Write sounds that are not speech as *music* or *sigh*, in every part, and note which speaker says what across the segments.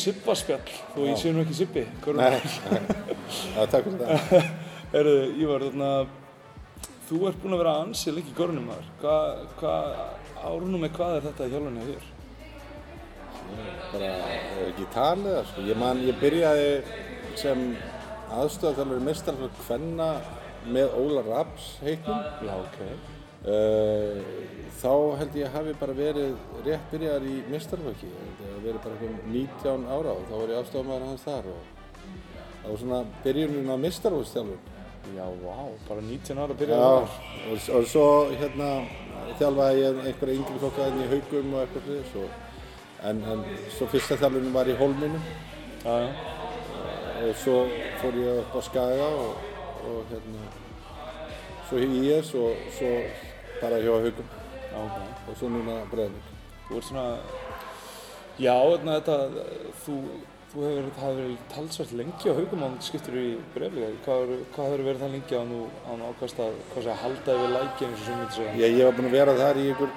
Speaker 1: velkomin í Sibba spjall, þó ég sé nú ekki Sibbi.
Speaker 2: Nei, nei. Já, takk fyrir það. *laughs*
Speaker 1: Herru, Ívar, þarna, þú ert búinn að vera ansið lengi í görnum maður. Hvað, hvað, árunum með hvað er þetta í hjálpunni hjá þér?
Speaker 2: Bara, ekki talið það, sko. Ég man, ég byrjaði sem aðstöðarþjálfur mestarflokk Kvenna með Óla Raps heitnum.
Speaker 1: Já, ok.
Speaker 2: Uh, þá held ég hafi bara verið rétt byrjar í mestarflokki. Það verið bara eitthvað 19 ára og þá var ég afstofamæður hans þar og það var svona byrjunin á mestarflokkstjálfur.
Speaker 1: Já, vá, bara 19 ára að
Speaker 2: Já,
Speaker 1: byrja
Speaker 2: og, og svo hérna þjálfaði ég einhverja yngri flokka inn í haugum og eitthvað fyrir svo en, en svo fyrsta þjálfunin var í Hólminum
Speaker 1: Já, já.
Speaker 2: og svo fór ég upp á Skaga og, og hérna svo í IS og svo bara hjá haugum
Speaker 1: Já, ok.
Speaker 2: og svo núna Breiðvík.
Speaker 1: Þú ert svona, já, þarna þetta, þú, þú hefur verið, talsvært lengi á haugum án skiptir í brefliga. Hvað, hvað hefur verið það lengi án án ákvæmst að, hvað sé, halda yfir læki eins og sem myndir segja?
Speaker 2: Ég, ég var búinn að vera þar í einhver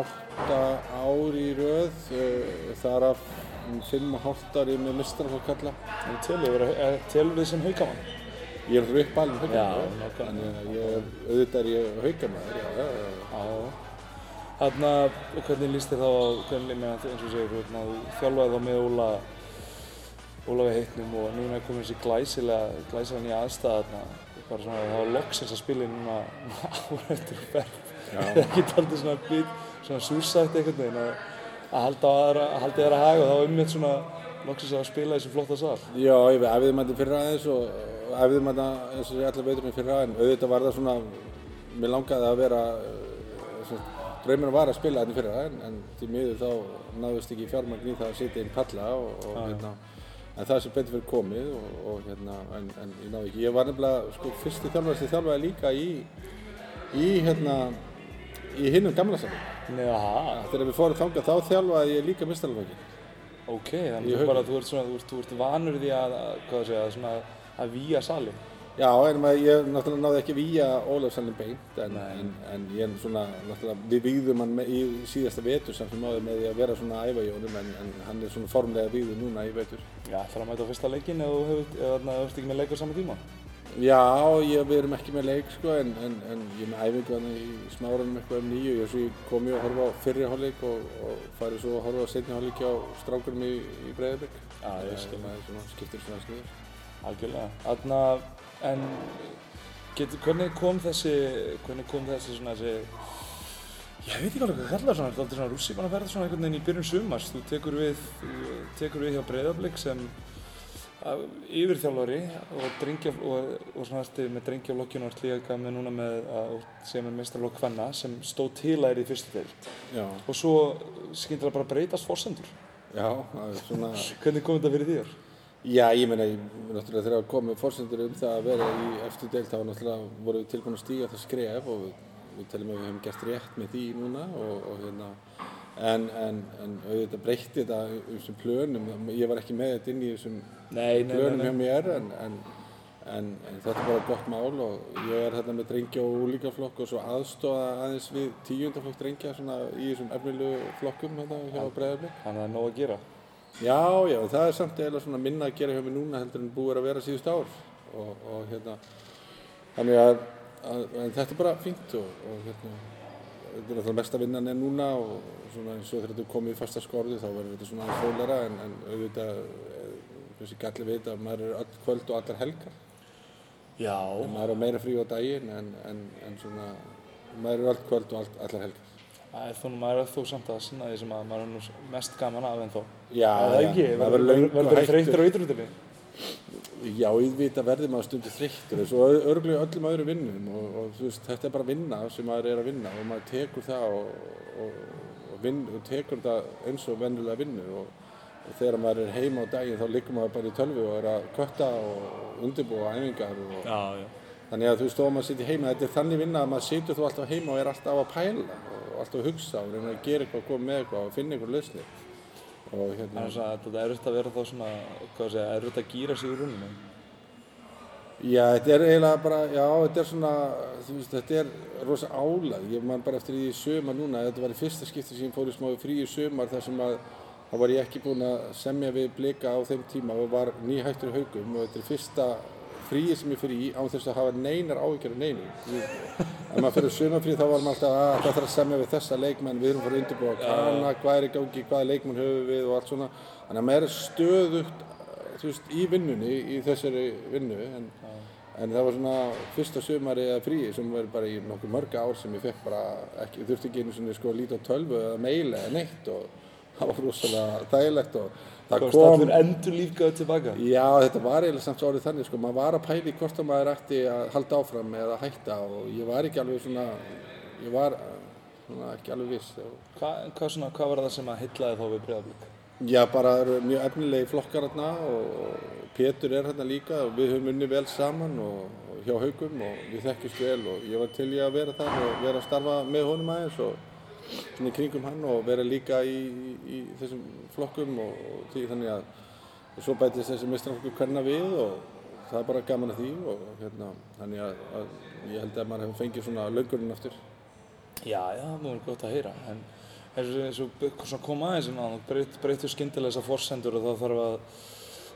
Speaker 2: átta ár í röð, uh, þar af um fimm og hálft ári með mistraflokk kalla.
Speaker 1: En telur þið, er- telur þið sem haugamann?
Speaker 2: Ég er alltaf uppalinn haugamæður, þannig að ég er, auðvitað er ég haugamæður, já, já, já.
Speaker 1: Já. Þarna, og hvernig líst þér þá á, hvernig, með, eins og segir, hérna, þjálfaði þá með Óla, Ólafi heitnum og núna er komin þessi glæsilega, glæsilega nýja aðstæða þarna. Bara svona, það var loksins að spila núna ára eftir ferð. *laughs* Það ekki taldið svona bít, svona súsætt einhvern veginn að, að halda aðra, að halda þér að haga og þá ummitt svona loksins að spila þessi flotta sal.
Speaker 2: Já, ég æfði maður fyrra aðeins og æfði maður eins og ég allar veitur mér fyrra en auðvitað var það svona, mér langaði að vera, svona, draumurinn var að spila þetta fyrra en, en því miður þá náðust ekki fjármagn í það að sitja inn palla og, og
Speaker 1: já.
Speaker 2: hérna, en það sem betur fyrir komið og, og hérna, en, en ég náði ekki. Ég var nefnilega, sko, fyrsti þjálfari sem þjálfaði líka í, í hérna, í hinnum gamla saman.
Speaker 1: Nei, aha,
Speaker 2: Þegar við fórum þangað þá þjálfaði ég líka mistalafökin.
Speaker 1: ok, þannig bara, þú ert svona, þú ert, þú ert vanur því að, að hvað það segja, svona, að víja sali.
Speaker 2: Já, en ég náttúrulega náði ekki víja Ólafsson beint, en, en, en ég svona, náttúrulega, við vígðum hann í síðasta vetur samt sem áður með því að vera svona æfa í honum, en, en hann er svona formlega vígður núna í vetur.
Speaker 1: Já, ætlar að mæta á fyrsta leikin eða þú ert ekki með leik á sama tíma?
Speaker 2: Já, ég, við erum ekki með leik, sko, en, en, en ég er með æfingu hann í smáranum eitthvað um nýju, ég svo ég kom ég að horfa á fyrri hálfleik og, og farið svo að horfa á setni hálfleiki á strákurum í, í Breiðabæk.
Speaker 1: Já, ég skil.
Speaker 2: Það er svona, skiptir svona sniður.
Speaker 1: Algjörlega. Þarna, en get, hvernig kom þessi, hvernig kom þessi svona þessi, ég veit ekki alveg hvað kallar svona, þetta er aldrei svona rússípan að verða svona einhvern veginn í byrjun sumars. Þú tekur við, tekur við hjá Breiðablík sem yfirþjálfari og, drengja, og, og svona eftir með drengjaflokkinu og ert líka með núna með að, sem er meistarlokk Kvenna sem stóð til er í fyrstu deild.
Speaker 2: Já,
Speaker 1: Og svo skyndilega bara breytast fórsendur.
Speaker 2: já, það er svona...
Speaker 1: Hvernig kom þetta fyrir þér?
Speaker 2: Já, ég meina, náttúrulega þegar komið fórsendur um það að vera í eftir deild þá náttúrulega vorum við tilbúin að stíga það skref og við, við telum að við hefum gert rétt með því núna og, og hérna en, en, en auðvitað breytti þetta um þessum plönum, ég var ekki með þetta inn í þessum plönum hjá mér en, en, þetta er bara gott mál og ég er hérna með drengja og úlíkaflokk og svo aðstofa aðeins við tíundaflokk drengja svona í þessum efnilegu flokkum hérna hjá Breiðarblik.
Speaker 1: Þannig að það er nóg að gera.
Speaker 2: Já, já, það er samt eiginlega svona minna að gera hjá mig núna heldur en búið að vera síðust ár og, og hérna, þannig að, að, að þetta er bara fínt og, og hérna, þetta er náttúrulega mesta vinnan er núna og svona eins og þegar þetta er komið í fasta skorðu þá verður þetta svona fólera en, en auðvitað, eh, þessi galli veit að maður er öll kvöld og allar helgar,
Speaker 1: Já.
Speaker 2: en maður er á meira frí á daginn en, en, en svona, maður er öll kvöld og all, allar helgar.
Speaker 1: Það er þó, maður er þó samt að sinna því sem að maður er nú mest gaman af en þó.
Speaker 2: Já,
Speaker 1: Er það
Speaker 2: já,
Speaker 1: ekki,
Speaker 2: verður
Speaker 1: verður
Speaker 2: hættur.
Speaker 1: þreytur á ítrúndinni.
Speaker 2: Já, ég veit að verði maður stundu þreyttur eins og örglega öllum öðrum vinnum og, og þú veist, þetta er bara vinna sem maður er að vinna og maður tekur það og, og, og, vinn, og tekur þetta eins og vennulega vinnu og, og þegar maður er heima á daginn þá liggur maður bara í tölvu og er að kötta og undirbúa æfingar og
Speaker 1: Já, já.
Speaker 2: þannig að þú veist, þó að maður sitja heima, þetta er þannig vinna að maður situr þú alltaf heima og er alltaf að pæla og alltaf að hugsa og reyna að gera eitthvað, koma með eitthvað og finna eitthvað lausnir og hérna,
Speaker 1: Þannig að þetta er erfitt að vera þá svona, hvað sé, erfitt að gýra sig úr rúninu.
Speaker 2: Já, þetta er eiginlega bara, já, þetta er svona, þú veist, þetta er rosa álag. Ég man bara eftir í sömar núna, þetta var í fyrsta skipti sem ég fór í smá frí í sömar þar sem að þá var ég ekki búinn að semja við blika á þeim tíma og var nýhættur í haugum og þetta er fyrsta fríi sem ég fyrir í án þess að hafa neinar áhyggjur af neinu. Ef maður fyrir sumafrí þá var maður alltaf að það þarf að semja við þessa leikmenn, við erum fyrir að undirbúa kana, hvað er í gangi, hvaða leikmenn höfum við? og allt svona. Þannig að maður er stöðugt veist, í vinnunni, í þessari vinnu. En, en það var svona fyrsta sumari eða fríi sem var bara í nokkuð mörg ár sem ég fekk bara ekki, þurfti ekki einu svona sko að líta á tölvu eða meila eða neitt og það var rosalega þægilegt og það
Speaker 1: Komst
Speaker 2: kom
Speaker 1: allir endur lífgæðu tilbaka?
Speaker 2: Já, þetta var eiginlega samt orðið þannig, sko, maður var að pæli hvort að maður ætti að halda áfram eða hætta og ég var ekki alveg svona, ég var eh, svona ekki alveg viss.
Speaker 1: Hva, hvað, svona, hvað var það sem að hyllaði þá við Breiðablík?
Speaker 2: já, bara eru mjög efnilegi flokkar hérna og Pétur er hérna líka og við höfum unni vel saman og, hjá haugum og við þekkjumst vel og ég var til í að vera þar og vera að starfa með honum aðeins og í kringum hann og vera líka í, í, þessum flokkum og, og því þannig að svo bætist þessi mistraflokkur hverna við og það er bara gaman að því og hérna þannig að, að ég held að maður hefur fengið svona löngurinn aftur.
Speaker 1: Já, já, það var gott að heyra, en eins og, kom aðeins á það, breyt, breytur skyndilega þessar forsendur og það þarf að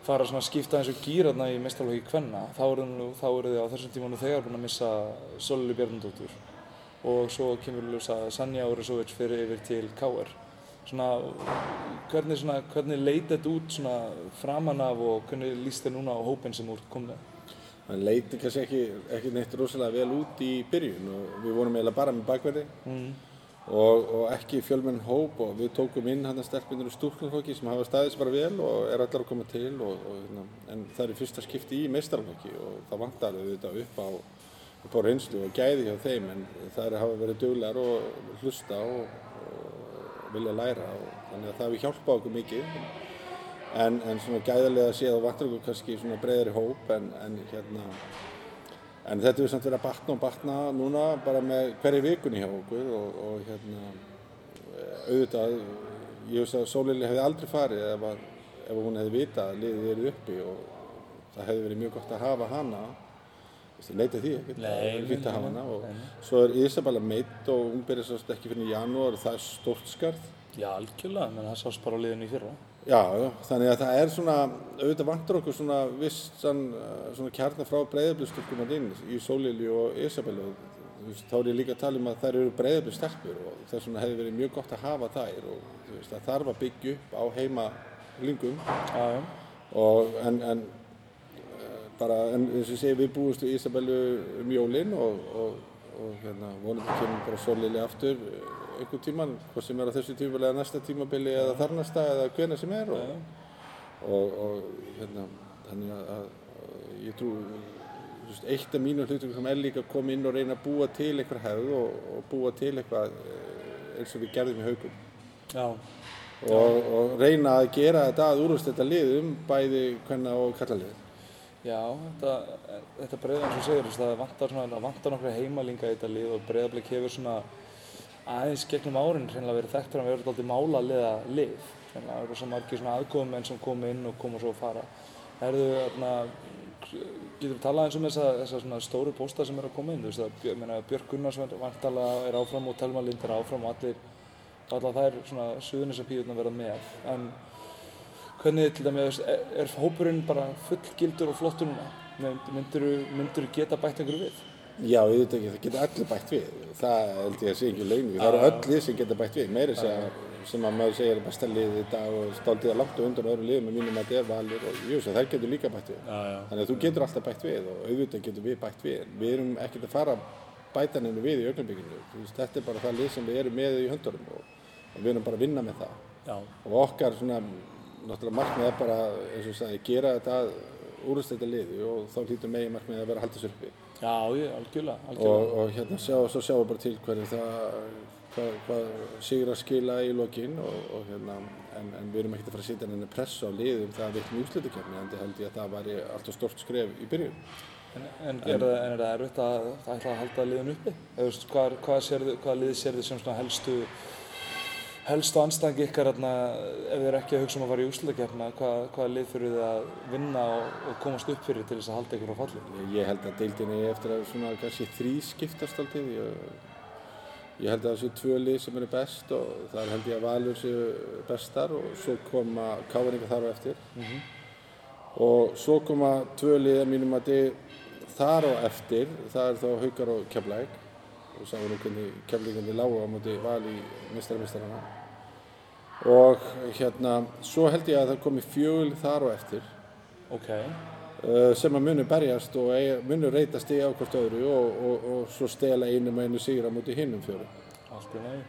Speaker 1: fara að skipta eins og gýrarna í mestralóki kvenna, þá eru þið á þessum tíma nú þegar búin að missa Sólili Bjarnadóttur og svo kemur ljós að Sanja Órisovits fyrir yfir til KR. Svona, hvernig, svona, hvernig leit þetta út svona framan af og hvernig líst þið núna á hópinn sem úr kom með?
Speaker 2: Það leiti kannski ekki, ekki neitt rosalega vel út í byrjun og við vorum eiginlega bara með bakverði
Speaker 1: Mm.
Speaker 2: og, og ekki fjölmenn hóp og við tókum inn hann að stelpunir úr stúrknarflokki sem hafa staðið sér bara vel og er allar að koma til og, og, hérna, en það er fyrsta skipti í meistarflokki og það vantar auðvitað upp á, upp á reynslu og gæði hjá þeim en það er að hafa verið duglegar og hlusta og, og vilja læra og þannig að það hefur hjálpað okkur mikið. En, en svona gæðarlega séð og vantar okkur kannski svona breiðari hóp en, en hérna en þetta hefur samt verið að batna og batna núna bara með hverju vikunni hjá okkur og, og hérna auðvitað ég veist að Sólili hefði aldrei farið ef, að, ef hún hefði vitað að liðið eru uppi og það hefði verið mjög gott að hafa hana leita því ekkert, það er fínt að hafa hana og
Speaker 1: nei,
Speaker 2: svo er Isabella meitt og hún byrjar svo ekki fyrir janúar og það er stórt skarð.
Speaker 1: Já, algjörlega, menn það sást bara á liðinu í fyrra.
Speaker 2: Já, já, þannig að það er svona, auðvitað vantur okkur svona vissan uh, svona kjarnar frá breyðablistúrkum að inn í Sólili og veist, Þá er ég líka að tala um að þær eru breyðablistelpur og þess vegna hefði verið mjög gott að hafa þær og það þarf að byggja upp á heima lingum og en, en bara, en eins og ég segi, við búumst við Isabellu um jólinn og, og, og hérna, vonandi kemur bara Sólili aftur einhvern tíman, hvað sem er á þessu tímabili eða næsta tímabili eða þar næsta eða hvena sem er og, og, og hérna, þannig að, ég trú eitt af mínu hlutum sem er líka að koma inn og reyna að búa til eitthvað hefð og, búa til eitthvað eh, eins og við gerðum í haugum
Speaker 1: Já,
Speaker 2: og, og reyna að gera þetta að úrvast þetta liðum bæði hvenna og kallalið
Speaker 1: já, þetta, þetta breiða eins og segir, það vantar, það vantar nokkra heimalinga í þetta lið og breiðablik hefur svona aðeins gegnum árin hreinlega verið þekktur að vera alltaf mála liða lið. Hreinlega eru svo margir svona aðkofumenn sem koma inn og koma svo að fara. Herðu, þarna, getur við talað eins um þessa, þessa svona stóru pósta sem eru að koma inn, þú veist, að Björ- ég meina, Björk Gunnars vantalega er áfram og Telma Lind er áfram og allir, allar þær svona suðunisapíðurna verða með. En hvernig til dæmis, er, er hópurinn bara fullgildur og flottur núna? Myndur þú geta bætt einhverju við?
Speaker 2: Já, ég veit ekki, það geta allir bætt við. Það held ég að sé ekki launum það eru öll lið sem geta bætt við, meiri sem, sem að maður segir er besta liðið í dag og stáltið að langt og undan öðru liðum með mínum að er valur og jú, þær getur líka bætt við.
Speaker 1: Já, já.
Speaker 2: þannig að þú getur alltaf bætt við og auðvitað getur við bætt við. Við erum ekkert að fara bæta neina við í augnabíkinu þetta er bara það lið sem við erum með í höndurum og, og við erum bara að vinna með það.
Speaker 1: Já,
Speaker 2: og okkar svona náttúrulega markmið er bara eins og sagði, gera þetta úrst þetta liði og þá hlýtur megin markmið að vera að halda sér uppi
Speaker 1: já, algjörlega, algjörlega.
Speaker 2: og, og hérna sjá, svo sjáum við bara til hverju það hvað, hvað sigur að skila í lokin og, og hérna en, en við erum ekkert að fara að setja henni press á liðum það erum í úslitakefni en það held ég að það væri alltaf stort skref í byrjun
Speaker 1: En, en, en er það erfitt að, að að halda liðin uppi? Eða, hvað, hvað, hvað lið sér þið sem svona helstu helstu anstæðingi ykkar ef þið er ekki að hugsa um að fara í úslutakefna hvað, hvaða lið þurfið þið að vinna og, og komast upp fyrir til þess að halda ykkur á falli?
Speaker 2: ég held að deildinni eftir að svona kannski þrý skiptast alltaf ég, Ég held að það séu tvö lið sem eru best og það er held ég að Valur séu bestar og svo koma Káringa þar á eftir. Og svo koma tvö lið að mínum að þið þar á eftir, það er þá Haukar og Keflæk og sáum nú hvernig Keflækandi lágu á móti Val í mistaramistarana. Og hérna, svo held ég að það komi fjögul þar á eftir
Speaker 1: Ok,
Speaker 2: uh, sem að munu berjast og eiga- munu reyta stig á hvort öðru og, og, og svo stela einu með einu sigra mútið hinnum fjórum.
Speaker 1: allt í lagi.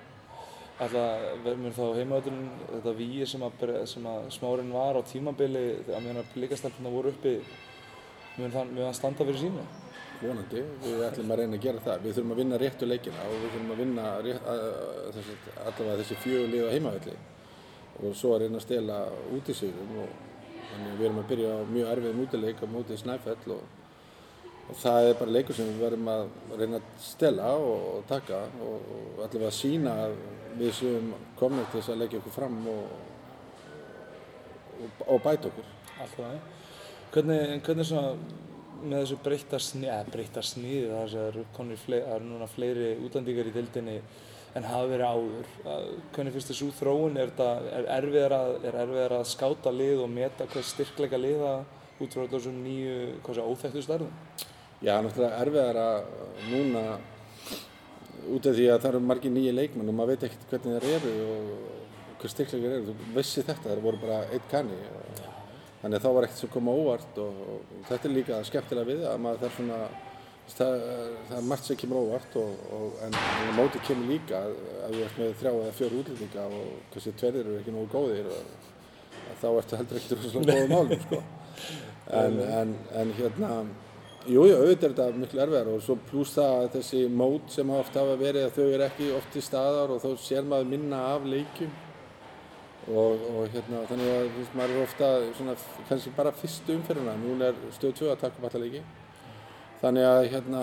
Speaker 1: Alltaf mun þá heimavöldurinn þetta víi sem sem að smárinn var á tímabili að meðan að blikastelpuna voru uppi mun það standa fyrir sínu?
Speaker 2: Vonandi, við ætlum að reyna að gera það. Við þurfum að vinna réttu leikina og við þurfum að vinna rétt, að, að, allavega þessi fjögur lið á heimavelli og svo að reyna að stela út í sigurum og þannig að við erum að byrja á mjög erfiðum útileik á mótið Snæfell og, og það er bara leikur sem við verðum að reyna að stela og, og taka og, og allavega að sína að við séum komnir til þess að leggja okkur fram og, bæta okkur.
Speaker 1: Allt í lagi. Hvernig, hvernig svona með þessu breytta sniði, eða breytta sniði þar sem það eru konur fleiri, það eru núna fleiri útlendingar í dildinni en hafa verið áður. Hvernig finnst þessu þróun? Er, þetta, er, erfiðar að, er erfiðar að skáta lið og meta hvað styrkleika liða út frá þessum nýju, hvað sé, óþægtu stærðum?
Speaker 2: Já, náttúrulega erfiðar að núna út af því að það eru margir nýja leikmenn og maður veit ekkert hvernig þeir eru og hver styrkleikar eru. Þú vissi þetta, þeir voru bara eitt kanni. Þannig að þá var ekkert sem kom á óvart og, og þetta er líka skemmtilega við að maður þarf svona það, það er margt sem kemur óvart og, og, en en á móti kemur líka að þú ert með þrjá eða fjóru útlendinga og kannski tverðir eru ekki nógu góðir þá ertu heldur ekkert rosalega góða málum sko. *laughs* en, en, en hérna Jú, jú, auðvitað er þetta miklu erfiðar og svo pluss það að þessi mót sem oft hafa verið að þau eru ekki oft í staðar og þá sér maður minna af leikjum og, og hérna þannig að þú veist, maður er ofta svona kannski bara fyrstu umferðina, núna er stöð 2 að taka upp alla leiki. Þannig að hérna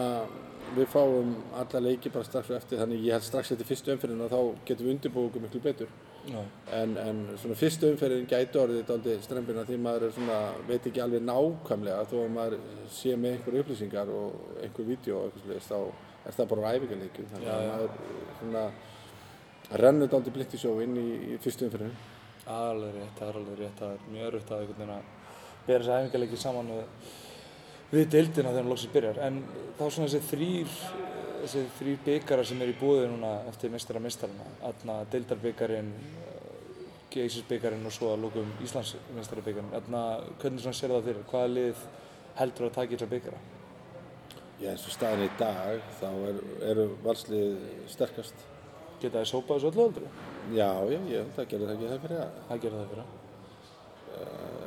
Speaker 2: við fáum alla leiki bara strax eftir. Þannig ég held strax eftir fyrstu umferðina þá getum við undirbúið okkur miklu betur.
Speaker 1: Já.
Speaker 2: en, en svona fyrstu umferðin gæti orðið dálítið strempina því maður er svona, veit ekki alveg nákvæmlega. Þó að maður sé með einhverju upplýsingar og einhver vídeo og eitthvað sliðist þá er það bara æfingarleikur þannig að maður svona rennur dálítið blitt í sjó inn í, í fyrstu umferðin
Speaker 1: Það er alveg rétt, það er alveg rétt, það er mjög öruggt að einhvern veginn að bera þessi æfingarleiki saman við, deildina þegar hann loksins byrjar. En þá svona þessi þrýr, þessi þrýr byggarar sem er í búið núna eftir mistara mistarana, aðna deildarbyggarinn, geysisbyggarinn og svo að lókum Íslands mistarabyggarinn. Aðna, hvernig svona sér það fyrir? Hvaða lið heldur að taka í þessa byggara?
Speaker 2: Já, eins og staðin í dag þá er, eru valslið sterkast
Speaker 1: Geta þið sópað þessu öllu aldrei?
Speaker 2: Já, já, ég held að gerði það ekki það fyrir að
Speaker 1: Það gerir það fyrir.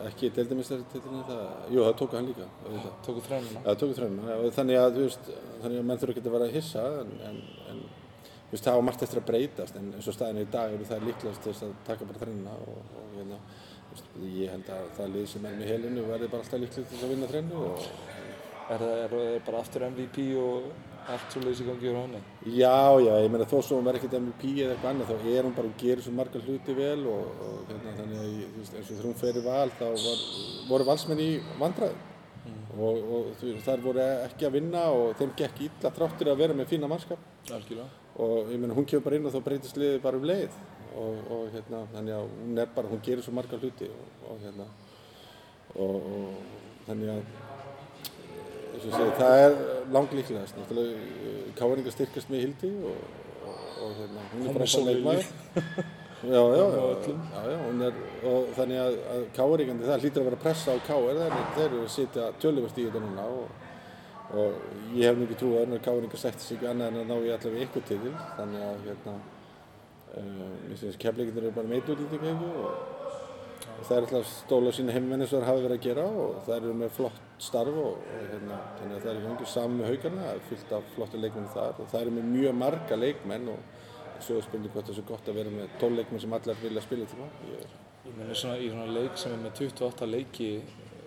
Speaker 2: ekki deildamistari það, jú það tók hann líka auðvitað.
Speaker 1: Tóku þrænuna.
Speaker 2: Já, það tók þrönuna og þannig að, þú veist, þannig að menn þurfa ekki að vera að hissa en, en, en þú veist, það á margt eftir að breytast en eins og staðin í dag eru það líklegast þess að taka bara þrönuna og, og hérna, ég held að það lið sem er með helinu verði bara alltaf líklegt þess að vinna þrönu og
Speaker 1: Er það bara aftur MVP og allt svo leiðis í gangi úr henni?
Speaker 2: já, já, ég meina þó svo hún verði ekkert MVP eða eitthvað annað þá er hún bara og gerir svo marga hluti vel og, og hérna, þannig að, ég- veist, eins og þegar hún fer í val þá var, voru valsmenn í vandræðum og, og veist, þær voru ekki að vinna og þeim gekk illa þráttur að vera með fína mannskap
Speaker 1: Algjörlega.
Speaker 2: og ég meina hún kemur bara inn og þá breytist liðið bara um leið og, og hérna þannig að hún er bara, hún gerir svo marga hluti og, og hérna og, og þannig að og segi, það er langlíklegast. Eh, Káringa styrkast með Hildi og, og, og hérna, hún er bara leikmaður. *laughs* Já, já, já, er og þannig að, að Káringandi, það hlýtur að vera pressa á Káir, þeir eru að sitja töluvert í þetta núna og, og ég hef mikið trú að önnur Káringa sætti sig ekki annað en að ná ég allavega ykkur til þannig að hérna mér finnst kefleikindir eru bara meitt útlýtingu og og það er alltaf stóla sína heimmenn eins og það hafa verið að gera og það eru með flott starf og, og hérna, þannig að það er í gangi saman með haugarna, það er fyllt af flotta leikmenn þar og það eru með mjög marga leikmenn og svo er spurning hvort það er svo gott að vera með 12 leikmenn sem allar vilja spila tíma. Ég,
Speaker 1: Ég meni svona í svona leik sem er með 28 leiki,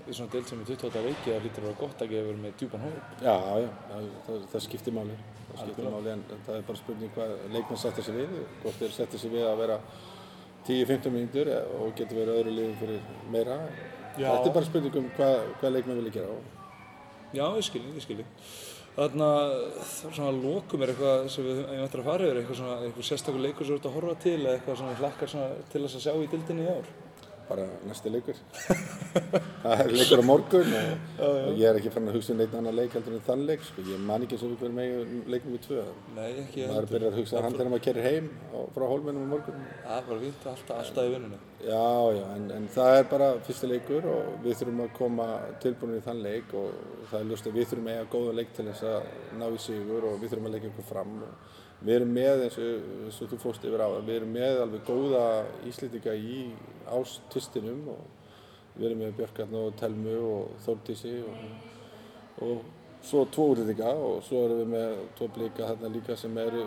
Speaker 1: í svona deild sem er með 28 leiki, það hlýtur að vera gott að gefa verið með djúpan hóp.
Speaker 2: já, já, það, það, það skiptir máli, það skiptir máli en, en það er bara spurning hvað leikmenn setja sig við, hvort þeir setja sig við að vera 10-15 mínútur og getur verið öðru liðum fyrir meira.
Speaker 1: Já.
Speaker 2: Þetta er bara spurning um hvað, hvað leikmenn vilja gera og
Speaker 1: Já, ég skilji, ég skilji. Þarna, það er svona að lokum er eitthvað sem við eigum eftir að fara yfir, eitthvað svona, eitthvað sérstakur leikur sem þú ert að horfa til eða eitthvað við hlakkar svona til þess að sjá í dildinni í ár.
Speaker 2: Bara næsti leikur. *laughs* það er leikur á morgun og, og ég er ekki fann að hugsa um neitt annan leik heldur en þann leik, sko. Ég man ekki og við verðum með leikum við tvö. Maður byrjar að hugsa hann þegar maður kerir heim á, frá hólmennum á morgun.
Speaker 1: Það er bara fínt, alltaf, alltaf í vinnunni.
Speaker 2: Já, já, en, en það er bara fyrsti leikur og við þurfum að koma tilbúinir í þann leik og það er ljóst að við þurfum að eiga góða leik til þess að ná í sigur og við þurfum að leggja okkur fram og við erum með eins og, eins og þú fórst yfir á við erum með alveg góða íslendinga í ástistinum og við erum með Björkarn og Telmu og Þórdísi og, og svo tvo útlendinga og svo erum við með tvo blika þarna líka sem eru,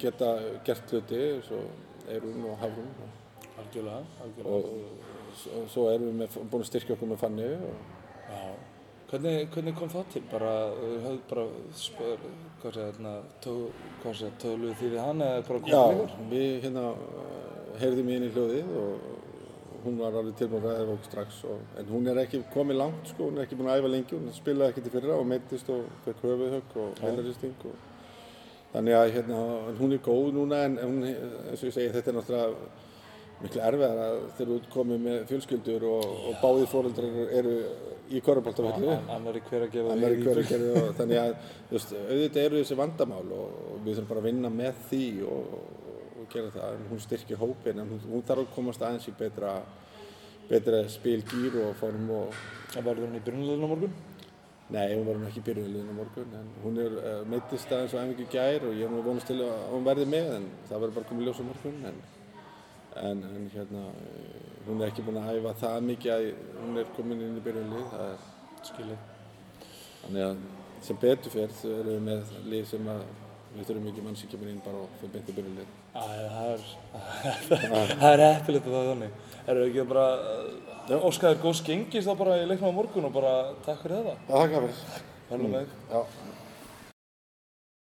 Speaker 2: geta gert hluti svo Eirún og Hafrún og
Speaker 1: Algjörlega, algjörlega.
Speaker 2: og svo- svo erum við með, búin að styrkja okkur með Fanny og
Speaker 1: Já. Hvernig, hvernig kom það til? Bara, uh, höfðu bara, spör, hvað sé, sé, töluðu þið við hann eða bara
Speaker 2: já,
Speaker 1: komið ykkur?
Speaker 2: við hérna heyrðum í henni hljóðið og hún var alveg tilbúin að ræða okkur strax og, en hún er ekki komið langt sko, hún er ekki búin að æfa lengi, hún spilaði ekki til fyrra og meittist og fekk höfuðhögg og heilaristing og þannig að hérna, hún er góð núna en hún, eins og ég segi, þetta er náttúrulega miklu erfiðar að þeir eru komið með fjölskyldur og, og báðir fóreldrar eru í korfbóltaföllu
Speaker 1: An- Annar í hver að gefa
Speaker 2: annar í
Speaker 1: þig
Speaker 2: hverju gerði og þannig að veist, auðvitað eru þessi vandamál og, og við þurfum bara að vinna með því og, og gera það. Hún styrkir hópin en hún, hún þarf að komast aðeins í betra betra spil, gýr og form og
Speaker 1: Það verður hún í byrjunleginu morgun?
Speaker 2: nei, hún hún ekki í byrjunliðinu á morgun en hún er uh, meittist aðeins og æfingu í gær og ég er nú vonast til að hún verði með en það verður bara komið ljós á morgun en, en, en hérna hún er ekki búin að æfa það mikið að hún er komin inn í byrjunlið það er
Speaker 1: Skilji.
Speaker 2: Þannig að sem betur fyrir þau erum við með lið sem að við þurfum ekki mann sem kemur inn bara og fyrir beint í byrjunlið. *laughs*
Speaker 1: Það er, heppilegt að það er þannig. Erum við ekki bara, uh, óskaður góðs gengis þá bara í leiknum á morgun og bara takk fyrir þetta.
Speaker 2: Það gafir.
Speaker 1: Hörnum með þig.